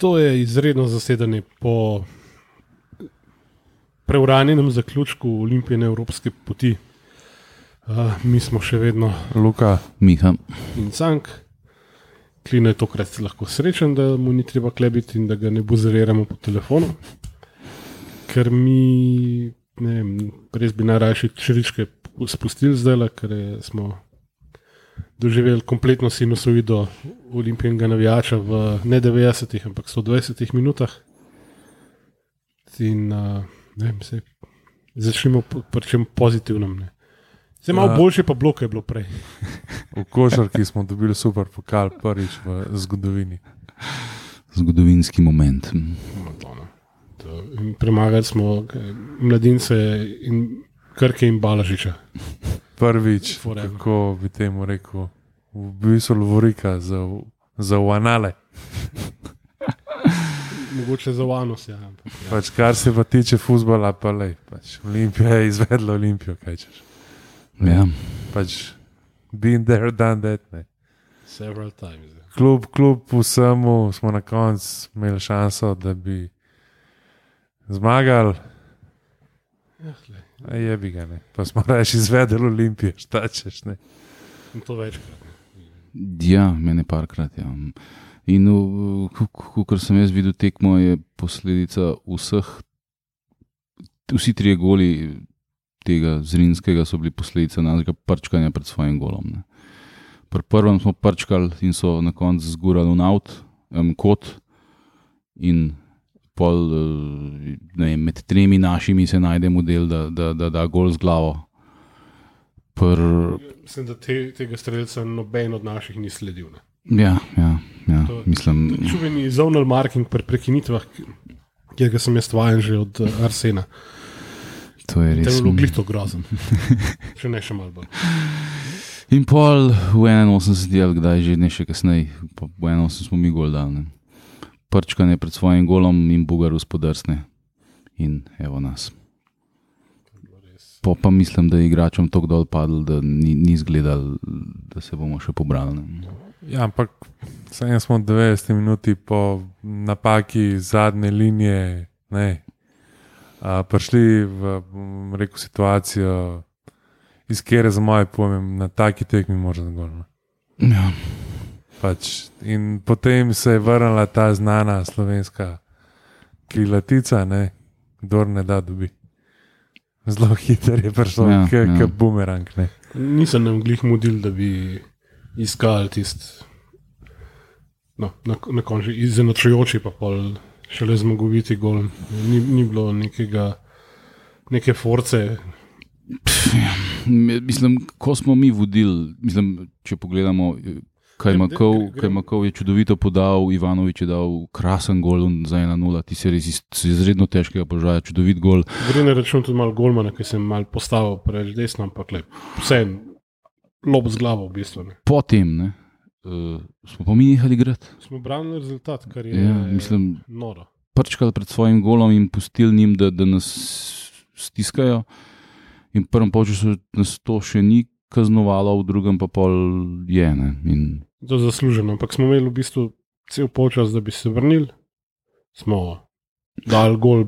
To je izredno zasedanje po preuranjenem zaključku olimpijske evropske poti. Uh, mi smo še vedno Luka, Miha. in cank. Klino je tokrat lahko srečen, da mu ni treba klebiti in da ga ne buzeriramo po telefonu. Ker mi, ne vem, res bi najrajši črčke spustili zdaj, ker je, smo doživeli kompletno sinusoido olimpijskega navijača v ne 90, ampak 120 minutah. In uh, ne vem, se, začnimo pri čem pozitivnem. Ne. Zdaj malo Ja. boljše pa blok je bilo prej. v košarki smo dobili super pokal, prvič v zgodovini. Zgodovinski moment. Madonna. To- in Premagali smo mladince in krke in balažiča. Prvič, Forever. kako bi temu rekel, v bistvu Lovorika za, za uanale. Mogoče za vanos, ja. ja. Pač, kar se pa tiče futbola, pa le. Pač, Olimpija je izvedla Olimpijo, kaj češ. Ja. Pač, been there, done that. Ne. Several times. ja. Kljub, kljub vsemu smo na koncu imeli šanso, da bi zmagali. Ja, je bi ga ne. Pa smo reči izvedeli Olimpijo, šta češ ne. in to večkrat. Ja, mene parkrat. Ja. In kot sem jaz videl tekmo, je posledica vseh, vsi trije goli tega zrinskega so bili posledica našega prčkanja pred svojim golom. Ne. Pri prvem smo prčkali in so na koncu zgurali naut, um, kot in pol, eh, vem, med tremi našimi se najde model, da da, da, da gol z glavo. Pr, Mislim, da te, tega streljca noben od naših ni sledil. Ne. ja, ja, ja, To- mislim. Čuveni zonal marking pri prekinitvah, kjer ga sem jaz vajen že od uh, Arsena. To je res. je bilo glito grozen. Če ne še malo bolj. In pol v 81, ali kdaj že ne še kasneje, v 81 smo mi gol dali. Prčkanje pred svojim golom in bugar gospodarsne. In evo nas. Po pa mislim, da je igračem tako dol padel, da ni, ni zgledal, da se bomo še pobrali. Ja, ampak saj smo 90 minut po napaki zadnje linije, ne, a, prišli v rekel, situacijo, iz kjer za moje pojme na taki tekmi možno zgolj. Ja. Pač, in potem se je vrnila ta znana slovenska krilatica, ne, kdo ne da dobi. Zelo hiter je prišel, Ja, ja, kot ja. ja. bumerang. Ne. Nisem nam glih mudil, da bi iskali tisti, no, na, na koncu izenačujoči, pa pol šele zmagoviti gol. Ni, ni bilo nekega, neke force. Me- Mislim, ko smo mi vodili, mislim, če pogledamo, kaj Grem- Makov, grem- kaj Makov je čudovito podal, Ivanovič je dal krasen gol za 1-0, ti si res iz iz izredno težkega položaja, čudovit gol. Gre na račun tudi malo golmana, ki sem mal postavil preveč desno, ampak le, vse lob z glavo v bistvu. Ne. Potem ne, uh, smo pa mi nehali igrati. Smo branili rezultat, kar je Ja, mislim, noro. prčkali pred svojim golom in pustili njim, da, da nas stiskajo. In v prvem času nas to še ni kaznovalo, v drugem pa pol je. Ne. In To zasluženo, ampak smo imeli v bistvu cel polčas, da bi se vrnili. Smo dali gol,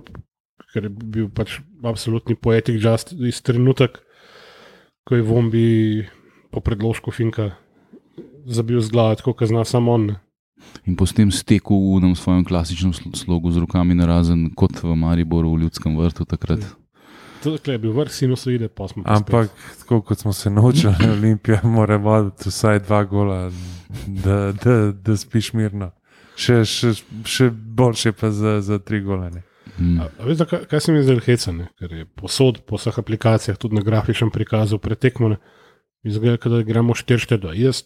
ker je bil pač absolutni poetik just iz trenutek, ko je Vombi po predložku Finka zabil z glavo, tako kot zna samo on. In potem stekel v enem svojem klasičnem sl- slogu z rokami na razen, kot v Mariboru v Ljudskem vrtu takrat. To je bil vrh sinusoide, pa smo pa Ampak, tako kot smo se naučili, Olimpija mora voditi vsaj dva gola, da, da, da spiš mirno. Še, še, še boljše pa za, za tri golene. Mm. A, a da kaj, kaj se mi zdaj heca, ne? ker je posod po vseh aplikacijah, tudi na grafičnem prikazu pretekmo, izgleda, da gremo 4-4-2. Jaz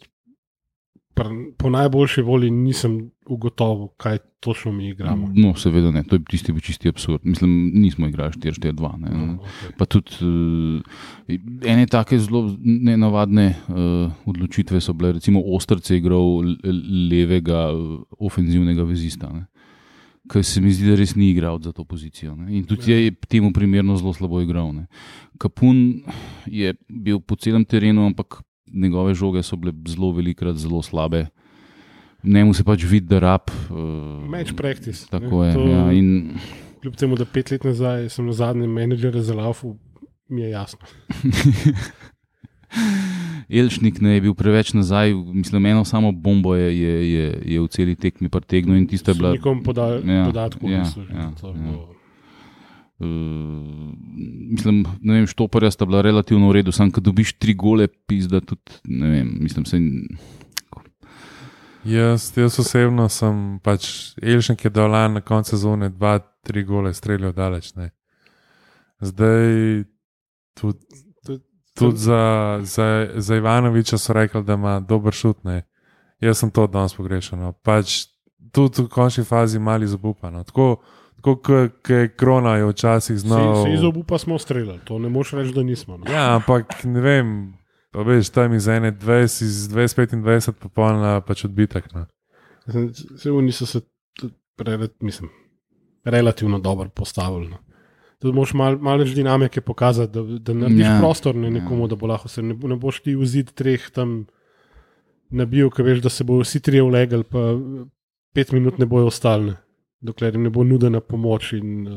po najboljši volji nisem ugotovil, kaj točno mi igramo. No, seveda ne, to je tisti čisti absurd. Mislim, nismo igrali 4-4-2. ne. No, okay. Pa tudi uh, ene take zelo nenavadne uh, odločitve so bile, recimo Ostrce je igral levega uh, ofenzivnega vezista. Ne. Ker se mi zdi, da res ni igral za to pozicijo. Ne. In tudi je temu primerno zelo slabo igral. Ne. Kapun je bil po celem terenu, ampak njegove žoge so bile zelo velikrat zelo slabe. njemu se pač vidi, da rab. Uh, Match practice. Tako ne. je. To- Ja, in, Kljub temu, da pet let nazaj sem na zadnjem menedžerju za laufu, mi je jasno. Elšnik ne je bil preveč nazaj, mislim, eno samo bombo je, je, je, je v celi tekmi pretegnil in tista je bila. Nikom poda, Ja, podatkov ja, že. ja, to je ja. Uh, mislim, ne vem, štoparja sta bila relativno v redu, sam ko dobiš tri gole, pizda tudi, ne vem, mislim, se. Jaz, jaz osebno sem pač Elšnik je dal na koncu sezone dva, tri gole streljal daleč. Ne. Zdaj tudi, To- tudi za, za, za Ivanoviča so rekli, da ima dober šut. Ne. Jaz sem to danes pogrešal. No. Pač tudi v končni fazi mali zabupano. Tako kot je krona, je včasih znal. Se, se iz obupa smo streljali, to ne moš reči, da nismo. No. Ja, ampak ne vem. Pa veš, tam iz ene 20, iz 20-25, popolna pač odbitek. No. Se oni so se rela, mislim, relativno dobro postavili. No. Tudi moš malo mal več dinamike pokazati, da, da narediš Ja, ja, prostor ne, ja. nekomu, da bo lahko se ne, ne boš ti vzid treh tam nabil, ker veš, da se bodo vsi trije vlegali, pa pet minut ne bojo ostali. Ne. Dokler jim ne bo nudena pomoč in uh,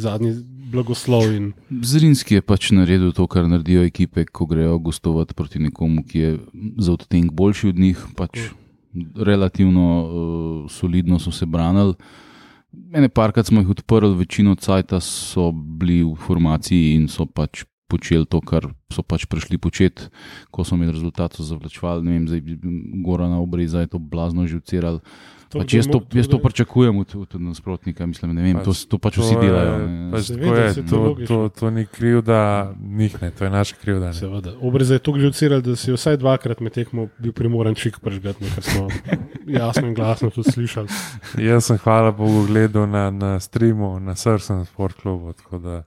zadnji blagoslov. In, Zrinski je pač naredil to, kar naredijo ekipe, ko grejo gostovati proti nekomu, ki je za odtenek boljši od njih. Pač relativno uh, solidno so se branili. Mene parkrat smo jih odprli, večino cajta so bili v formaciji in so pač počeli to, kar so pač prišli početi, ko so imeli rezultat, so zavlačevali. Ne vem, zdaj bi Gora na obreza je to blazno živceral. Pač jaz, to, jaz to pričakujem od, od nasprotnika, mislim, ne vem, to, to pač vsi To delajo. Pač tako je, to to, to, to ni krivda njih, ne, to je naša krivda. Ne. Seveda. Obrez je že odsiral, da si vsaj dvakrat med tekmo bil primoran čik prežgati, kar smo jasno in glasno tudi slišali. Jaz sem, hvala Bogu, gledal na, na streamu, na Srsen Sport klubu, tako da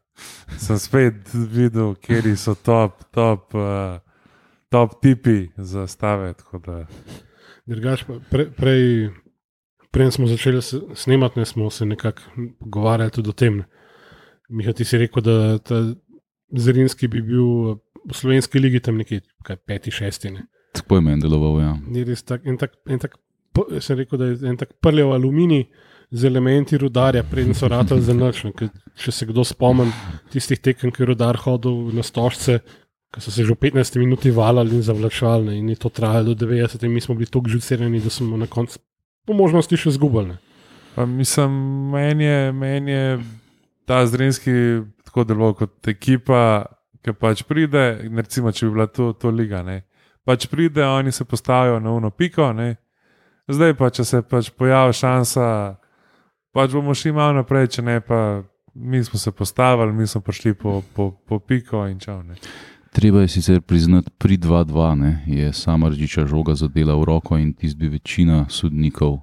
sem spet videl, kje so top, top, uh, top tipi za stave. tako da- Drugač, pa pre, prej, prej smo začeli snemati, ne, smo se nekako pogovarjali tudi o tem. ne. Miha, ti si rekel, da ta Zrinski bi bil v slovenski ligi tam nekje kaj, peti, šesti. Ne. Tako je meni deloval. Ja. Ni res tak, en tak, en tak, sem rekel, da je en tak prljav aluminij z elementi rudarja, preden so ratali za noč. Če se kdo spomni tistih tekem, ki je rudar hodil na stožce, ki so se že v 15 minuti valjali in zavlačevali, ne, in je to trajalo do 90, in mi smo bili tako žucirani, da smo na koncu po možnosti še zgubili. ne. Pa mislim, meni je, meni je ta Zrinski tako deloval kot ekipa, ki pač pride, recimo, če bi bila to, to liga. Ne. Pač pride, oni se postavijo na uno piko, ne. zdaj pa, če se pač pojavi šansa, pač bomo šli malo naprej, če ne pa. Mi smo se postavili, mi smo prišli po, po, po piko in čau. Treba je sicer priznati, pri 2-2 ne, je sama rdiča žoga zadela v roko in tisti bi večina sodnikov,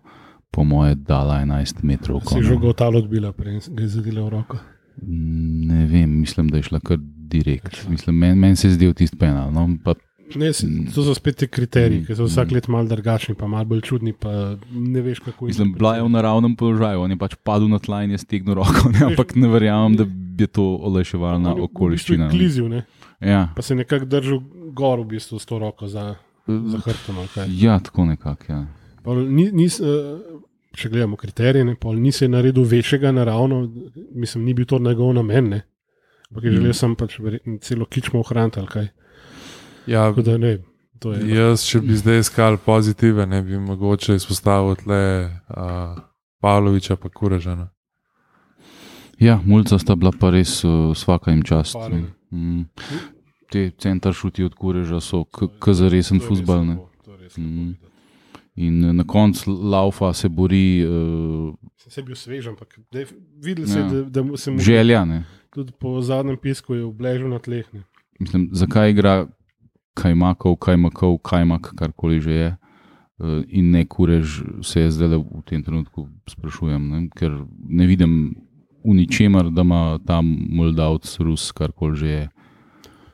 po moje, dala 11 metrov. Si že gotalo odbila, prej je zadela v roko. Ne vem, mislim, da je šla kar direkt. Mislim, Meni men se je zdel tisti penal. No, pa, Ne, to so spet ti kriteriji, Mm, ki so vsak let malo drugačni, pa malo bolj čudni, ne veš, kako jih mislim, bila je v naravnem položaju, on je pač padel na tla in je stegnil roko, ne, ampak ne verjamem, da bi to olajševalna okoliščina. Klizil, ne? Ja, pa se je nekako držal gor v bistvu s to roko za, za hrbtom. ja, tako nekako. Ja. Pol Ni, ni, eh, če gledamo kriterije, ne, ni se naredil večjega naravno, mislim, ni bil to njegov namen, ne. ampak je Mm. želel sem pač verjetno celo kičmo ohraniti ali kaj. Ja, Tako da ne, to je. Jaz, če bi zdaj iskal pozitive, ne bi mogoče izpostavil le uh, Pavloviča, pa Kurežana. ja, mulca sta bila pa res uh, svaka jim čast. Hvala, ne. Mm. Te centar šuti od kureža so k, k za resen je futbal. je lepo Mm. In eh, na koncu laufa se bori uh, Se je bil svež, ampak dej, videl se, Ja. da, da se mu želja. Ne? tudi po zadnjem pisku je obležal na tleh. Ne. Mislim, zakaj igra kajmakov, kajmakov, kajmak, karkoli že je. eh, In ne kurež, se je zdaj v tem trenutku sprašujem, ne? ker ne vidim v ničemer, da ima tam Moldavc, Rus, karkoli že je,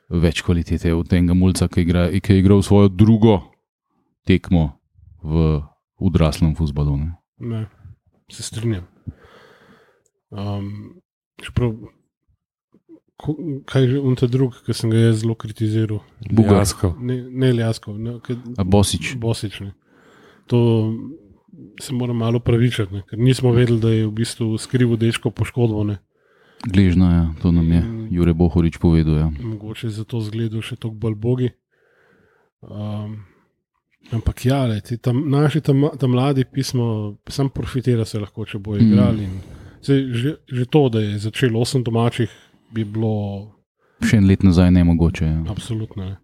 več kvalitete od tega mulca, ki, igra, ki je igral svojo drugo tekmo v odraslem futbalu. Ne? Ne, se strinjam. Um, čeprav, kaj je že unta drug, ki sem ga jaz zelo kritiziral? Bugar. Jasko. Ne, ne Ljaskov, ne, kaj, Bosič. Bosič. Ne. To se moram malo pravičiti, ne, ker nismo vedeli, da je v bistvu skrivil dečko poškodbo. Ne. Gležna, ja, to nam je Mm. Jure Bohorič povedal. Ja. Mogoče je zato zgledal še tako bolj bogi. Um, ampak ja, le, ti tam, naši tam, tam mladi pismo, sam profitira se lahko, če bo Mm. igrali. in Sej, že, že to, da je začel osem domačih, bi bilo Še en let nazaj ne mogoče. Ja. absolutno. Ne.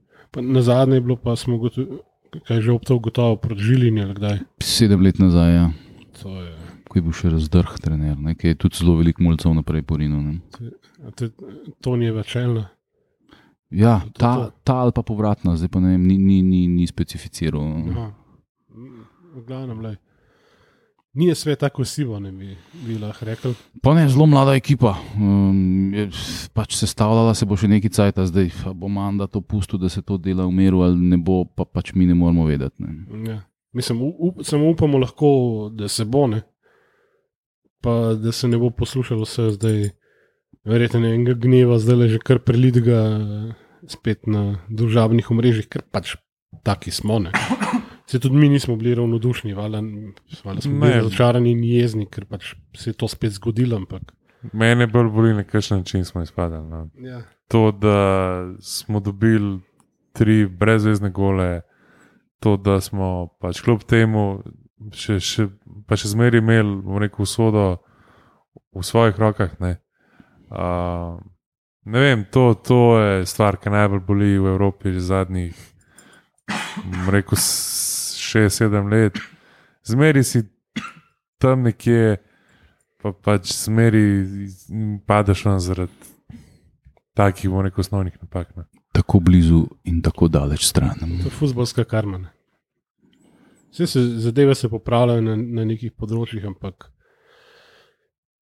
Na zadnje je bilo pa smo gotovi, kaj že optal gotovo proti Žilini ali kdaj. Sedem let nazaj, ja. To je, ko je bil še razdrh trener, ne, ki je tudi zelo veliko mulcev naprej porinil. To ni več ena. Ja, To- to- ta, to. ta ali pa povratna, zdaj pa ne vem, ni, ni, ni, ni specificiral. Aha. V glavnem, lej. Ni je svet tako sivo, ne bi, bi lahko rekel. Pa ne, zelo mlada ekipa. Um, je, pač sestavljala se bo še nekaj cajt, zdaj a bo manda to pustil, da se to dela v miru, ali ne bo, pa pač mi ne moramo vedeti. Ne. Ja. Mislim, up, samo upamo lahko, da se bo ne. Pa da se ne bo poslušalo vse zdaj, verjetno ne enega gneva, zdaj le že kar prelit ga eh, spet na družabnih omrežjih, ker pač taki smo. Ne. Se tudi mi nismo bili ravnodušni, valjda, smo bili razočarani in jezni, ker pač se je to spet zgodilo. Ampak, Mene bolj boli, na kakšen način smo izpadali. No. ja. To, da smo dobili tri brezvezne gole, to, da smo pač kljub temu še, še, pa še zmeraj imeli, bom rekel, usodo v svojih rokah. Ne, uh, ne vem, to, to je stvar, ki najbolj boli v Evropi že zadnjih, rekel, šest, sedem let. Zmeri si tam nekje, pa pač zmeri padeš ven zaradi takih, bom rekel, osnovnih napak. Ne. Tako blizu in tako daleč stran. To je futbalska karma. Vse se, zadeve se popravljajo na, na nekih področjih, ampak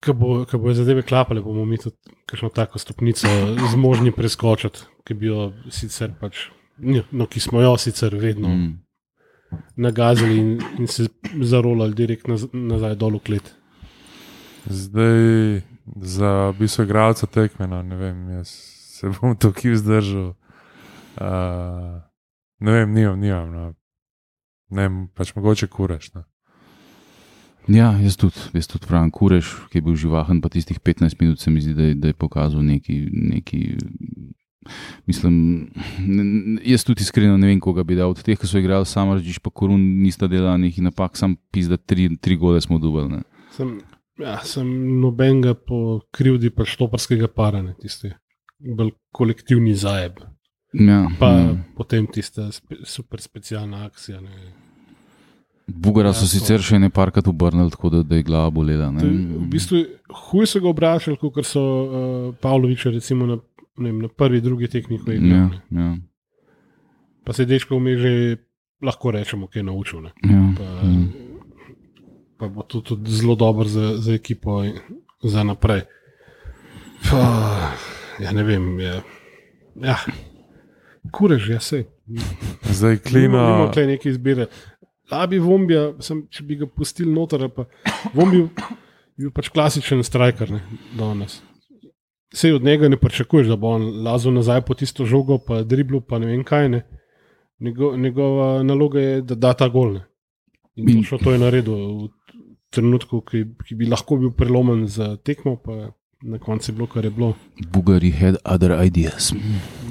ko bo, ko bojo zadeve klapale, bomo mi tudi kakšno tako stopnico zmožni preskočiti, ki bi jo sicer pač, no, ki smo jo sicer vedno mm. Nagazili in, in se zarolali direkt naz, nazaj dol v klet. Zdaj, za bistvo igralca tekme, no, ne vem, jaz se bom tukaj vzdržal. Uh, ne vem, nimam, nimam. No. Ne vem, pač mogoče kureš. No. Ja, jaz tudi, jaz tudi pravim, kureš, ki je bil živahen, pa tistih 15 minut se mi zdi, da je, da je pokazal neki. neki Mislim, ne- ne- jaz tudi iskreno ne vem, koga bi dal. Od teh, ki so igrali, samo reči, pa korun nista delali nekih napak, sam pizda, tri, tri gole smo dubali. ne. Sem, ja, sem nobenega po krivdi pač toparskega paranja, tisti bolj kolektivni zajeb. Ja, Pa ja. potem tista spe, super specialna akcija. Ne. Bugara so Ja, to. sicer še ne parkrat obrnili, tako da, da je glava bolela. Ne? V bistvu huj so ga obračali, kot so uh, Pavloviča recimo na, ne vem, na prvi, drugi tekmi. ko je igral, ja, ja, Pa se dečko vmes že lahko rečemo, kaj je naučil. Ne. ja, Pa, ja. pa bo to tudi zelo dobro za, za ekipo in za naprej. Pa, ja, ne vem. Je, ja. Kurež, ja se. Zdaj, klino. Imamo tukaj neke izbire. Labi Vombija, sem, če bi ga pustili noter, pa Vombi je bil pač klasičen striker ne, danes. Sej od njega ne pričakuješ, da bo on lazil nazaj po tisto žogo, pa driblu, pa ne vem kaj. Ne. Njego, njegova naloga je, da da ta gol. Ne. In In- točno to je naredil v trenutku, ki, ki bi lahko bil prelomen za tekmo, pa na koncu je bilo, kar je bilo. Bugari had other ideas.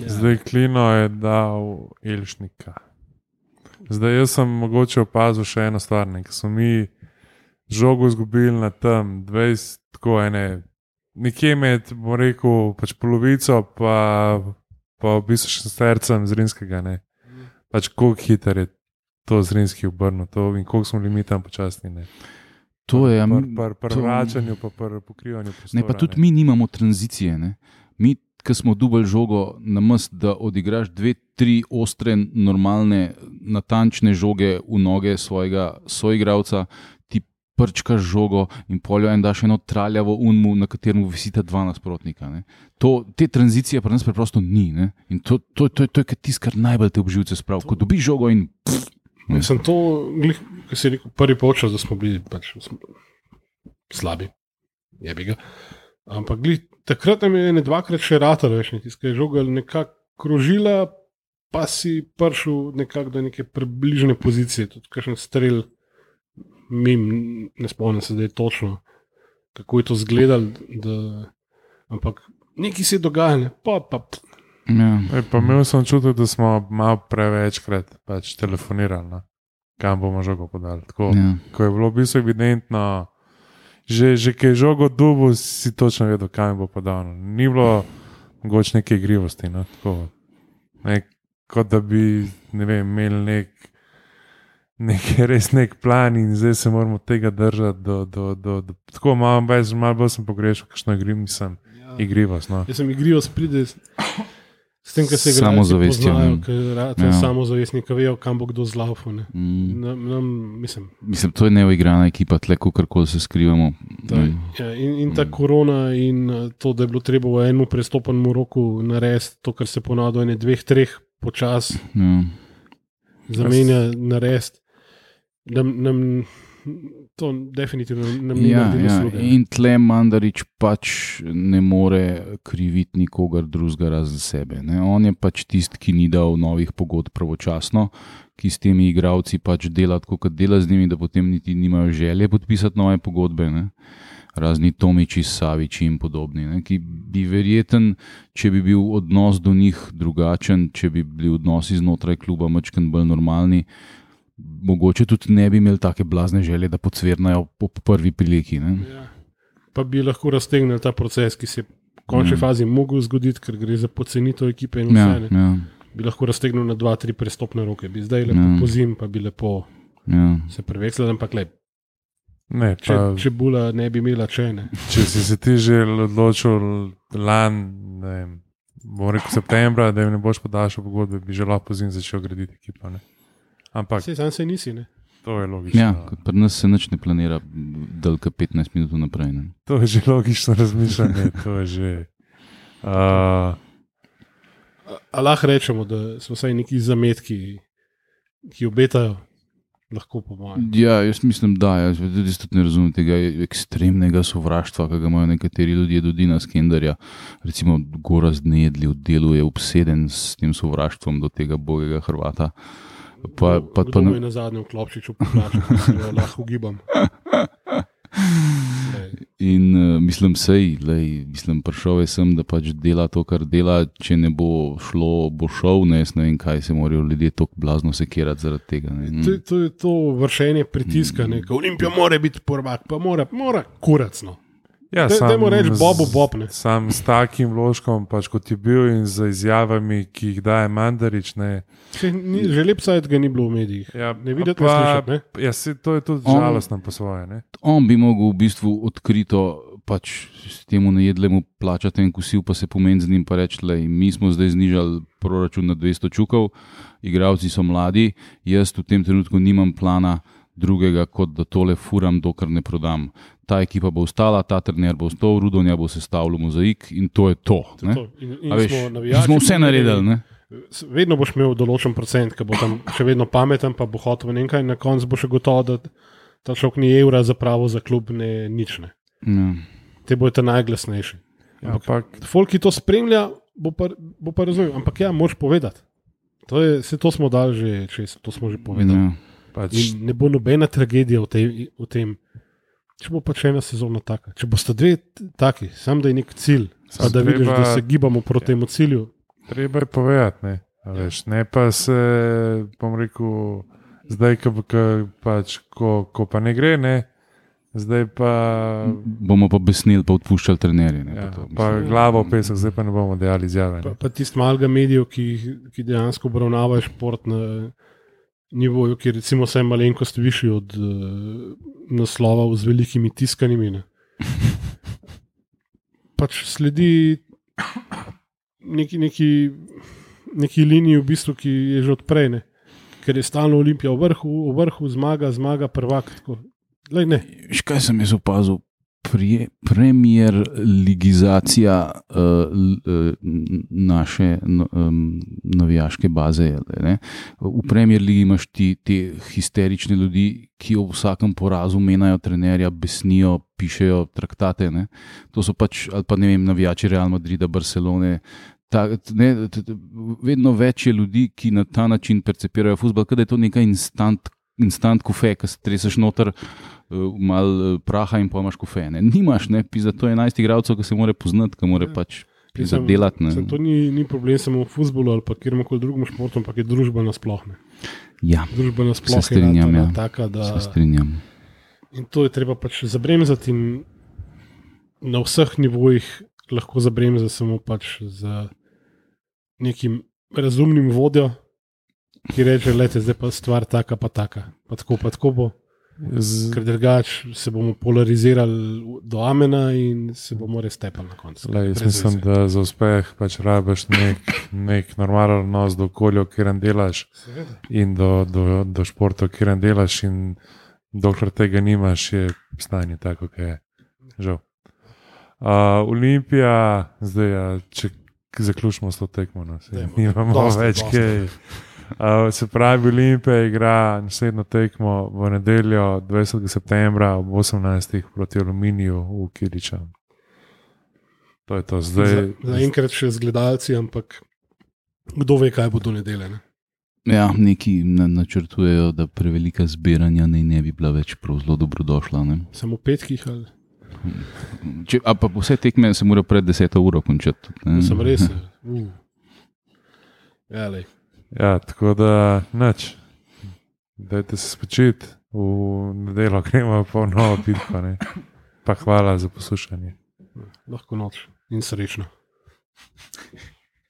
Ja. Zdaj, klino je dal Elšnika. Zdaj, jaz sem mogoče opazil še eno stvar, ne, ki smo mi žogo izgubili na tem 20, tako ene, nekje med, bom rekel, pač polovico, pa, pa v bistvu še srcem zrinskega. Ne. Pač koliko hiter je to zrinski obrnil, to in koliko smo bili mi tam počasni. Ne. To je, ja, Pri mi- pr, pr to- vračanju, pa pri pokrivanju prostora. Ne, pa tudi mi nimamo tranzicije. Ne? Mi, ki smo dubaj žogo, na mest, da odigraš dve, tri ostre, normalne, natančne žoge v noge svojega soigralca, ti prčkaš žogo in poljo en daš eno traljavo unmu, na katerem visita dva nasprotnika. ne. To, te tranzicije pri nas preprosto ni. Ne? In to, to, to, to je to tisto, kar najbolj te obživce spravi. Ko dobiš žogo in Jaz sem to, ki si rekel, prvi počas, da smo bili pač, smo slabi, je bi ga. Ampak glih, takrat nam je ne dvakrat še ratar, veš, ne, tiskaj žoga nekako krožila, pa si prišel nekako do neke približne pozicije, tudi kakšen strel mim, ne spomnim se, da je točno, kako je to izgledalo. Da, ampak nekaj se je dogajalo, pa, pa Ja. Ej, pa imel sem čutek, da smo malo prevečkrat pač telefonirali, no. kam bomo žogo podali. Tako, Ja. Ko je bilo v bistvu evidentno, že, že ki je žogo dubu, si točno vedel, kam bo podal. no. Ni bilo mogoče neke igrivosti. No, tako, ne, kot da bi ne vem, imeli nek, nek, res nek plan in zdaj se moramo tega držati. Do, do, do, do, tako malo, bolj- malo bolj sem pogrešal, kakšno igrim sem igrivost. No. Jaz sem igrivo spride. S tem, kar se igrači Samozavestjo, Ja. ja. samozavestni, ki vejo, kam bo kdo zlaufal. ne. Mm. Nam, nam, mislim, Mislim, to je neuigrana ekipa, tle, kako se skrivamo. da, Mm. ja, in, in ta korona, in eh, to, da je bilo treba v enem prestopnem roku narediti to, kar se ponavlja ene dveh, treh počas Ja. zamenja, narediti. Nam, nam, to definitivno nam ni Ja, naredilo ja. In tle Mandarič pač ne more kriviti nikogar drugega razen sebe. Ne? On je pač tisti, ki ni dal novih pogodb pravočasno, ki s temi igravci pač dela tako, kot dela z njimi, da potem niti nimajo želje podpisati nove pogodbe. Ne? Razni Tomiči, Saviči in podobni, ne? ki bi verjeten, če bi bil odnos do njih drugačen, če bi bili odnosi znotraj kluba mačken bolj normalni, mogoče tudi ne bi imeli take blazne želje, da pocvrnajo po prvi priliki. Ne? Ja. Pa bi lahko raztegnili ta proces, ki se je v končni Ja. fazi mogel zgoditi, ker gre za pocenitev ekipe in vse. Ja, ne. ja, Bi lahko raztegnil na dva, tri prestopne roke, bi zdaj lepo Ja. pozim, pa bi lepo ja. se prevekslali, ampak le, Ne, če, pa, če bula ne bi imela če ne. če si se ti že odločil lani, ne vem, bom rekel septembra, da jim ne boš podaljšal pogodbe, bi že lahko zim začel graditi ekipo. Ne? Ampak Sej sam se nisi, ne. to je logično. ja, pri nas se nič ne planira, dalka 15 minut naprej. Ne? To je že logično razmišljanje. To je že. Uh, lahko rečemo, da so vsaj neki zametki, ki obetajo, lahko pomagajo. Ja, jaz mislim, da jaz tudi tudi ne razumem tega ekstremnega sovraštva, ki ga imajo nekateri ljudje do Dina Skenderja. Recimo Goraz Nedli v delu je obseden s tem sovraštvom do tega bogega Hrvata. Pa, pa, pa, je ne, na zadnjem klopčiču jo lahko ugibam. Lej, in uh, mislim, sej, lej, mislim, prišel je sem, da pač dela to, kar dela. Če ne bo šlo, bo šel. Ne, ne vem, kaj se morajo ljudje tako blazno sekirati zaradi tega. Ne. To, to je to vršenje pritiska, ne. Ko Olimpija mora biti prvak, pa mora, mora kuracno. Ja, Daj- sam dajmo reči Bobu Bob, ne. Sam s takim vložkom, pač kot je bil in z izjavami, ki jih daje Mandarič. Ne, Že lep sajt ga ni bilo v medijih. ja, Ne videti, pa- slišati. Ne? Ja, se, to je tudi On- žalostno po svoje. Ne? on bi mogel v bistvu odkrito pač s temu najedlemu plačati en kosil, pa se pomeni z njim pa reči, da mi smo zdaj znižali proračun na 200 čukov, igravci so mladi, jaz v tem trenutku nimam plana drugega, kot da tole furam, dokler ne prodam. Ta ekipa bo ostala, ta trener bo ostal, Rudonja bo sestavljal mozaik in to je to. To ne. to. In, in A veš, smo navijači, smo vse naredili. Ne? Vedno boš imel določen procent, ki bo tam še vedno pameten, pa bo hotel v nekaj, na koncu bo še gotovo, da ta človek ni evra za pravo za klub, ne nič ne. Ja. Te bojo ta najglasnejši. Ampak Folk, ki to spremlja, bo pa, bo pa razumel. Ampak ja, moš povedati. To, je, se, to smo dali že čez, to smo že povedali. Ja. Pač, In ne bo nobena tragedija v, tej, v tem, če bo pač ena sezona taka. Če boste dve t- taki, sam da je nek cilj, pa Samo da vidiš, treba- da se gibamo proti temu cilju. treba je povedati. Ne? a Veš, ne pa se, bom rekel, zdaj, ko, ko, pač, ko, ko pa ne gre, ne, zdaj pa. Bomo pa besnili, pa odpuščali trenerje. ne, Ja, pa to, pa glavo v pesek, zdaj pa ne bomo dejali izjave. Pa, Ne. pa tisti malga medijev, ki, ki dejansko obravnavajo šport na nivoju, ki recimo vsaj malenkost višji od uh, naslovov z velikimi tiskanimi. Ne. Pač sledi neki, neki, neki liniji, v bistvu, ki je že odprej, ne. ker je stalno Olimpija v vrhu, v vrhu zmaga, zmaga prvak. Lej, ne. Veš, kaj sem jaz opazil? Premier ligizacija uh, uh, naše no, um, navijaške baze. Ne? V premier ligi imaš ti te histerične ljudi, ki ob vsakem porazu menjajo trenerja, besnijo, pišejo traktate. Ne? To so pač, ali pa ne vem, navijači Real Madrida, Barcelone. Ta, ne, t, t, vedno več je ljudi, ki na ta način percepirajo futbol, da je to neka instant instant kofe, ki se treseš noter. Mal uh, praha in pa imaš kofe. Ne? Nimaš, ne, za to 11 igralcev, ki se mora poznati, ki mora Ja. pač zadelati. ne. Sem, to ni, ni problem samo v futbolu ali pa kjerkoli drugem športu, ampak je družba nasplošno. Ja, Družba nasplošno Se strinjam, ja. taka, da se strinjam. In to je treba pač zabremzati, in na vseh nivojih lahko zabremza samo pač z nekim razumnim vodjo, ki reče: Lete, zdaj pa stvar taka, pa taka, pa tako, pa tako bo. Z, Ker drugače se bomo polarizirali do amena in se bomo res tepali na koncu. lej, jaz mislim, veze. da za uspeh pač rabiš nek, nek normalen odnos do okolja, katerem delaš. Seveda. in do, do, do športa, katerem delaš, in dokler tega nimaš, je stanje tako, kot je. Žal. Uh, Olimpija, zdaj, a, če zaključimo s to tekmo, no, Dajmo, nimamo več kaj. Uh, se pravi, Olimpija igra naslednjo tekmo v nedeljo 20. septembra ob 18. proti Aluminiju v Kiriča. To je to zdaj. Za- Zaenkrat še z gledalci, ampak kdo ve, kaj bo do nedelje. Ne? Ja, neki na, načrtujejo, da prevelika zbiranja ne, ne bi bila več prav zelo dobrodošla. Ne? Samo petkih ali Če, a pa vse tekme se mora pred 10 uro končati. ne. sem res. Uh. Ja, lej. Ja, tako da nič. Dajte se spočiti, v nedeljo gremo pa v novo bitko. ne. Pa hvala za poslušanje. lahko noč in srečno.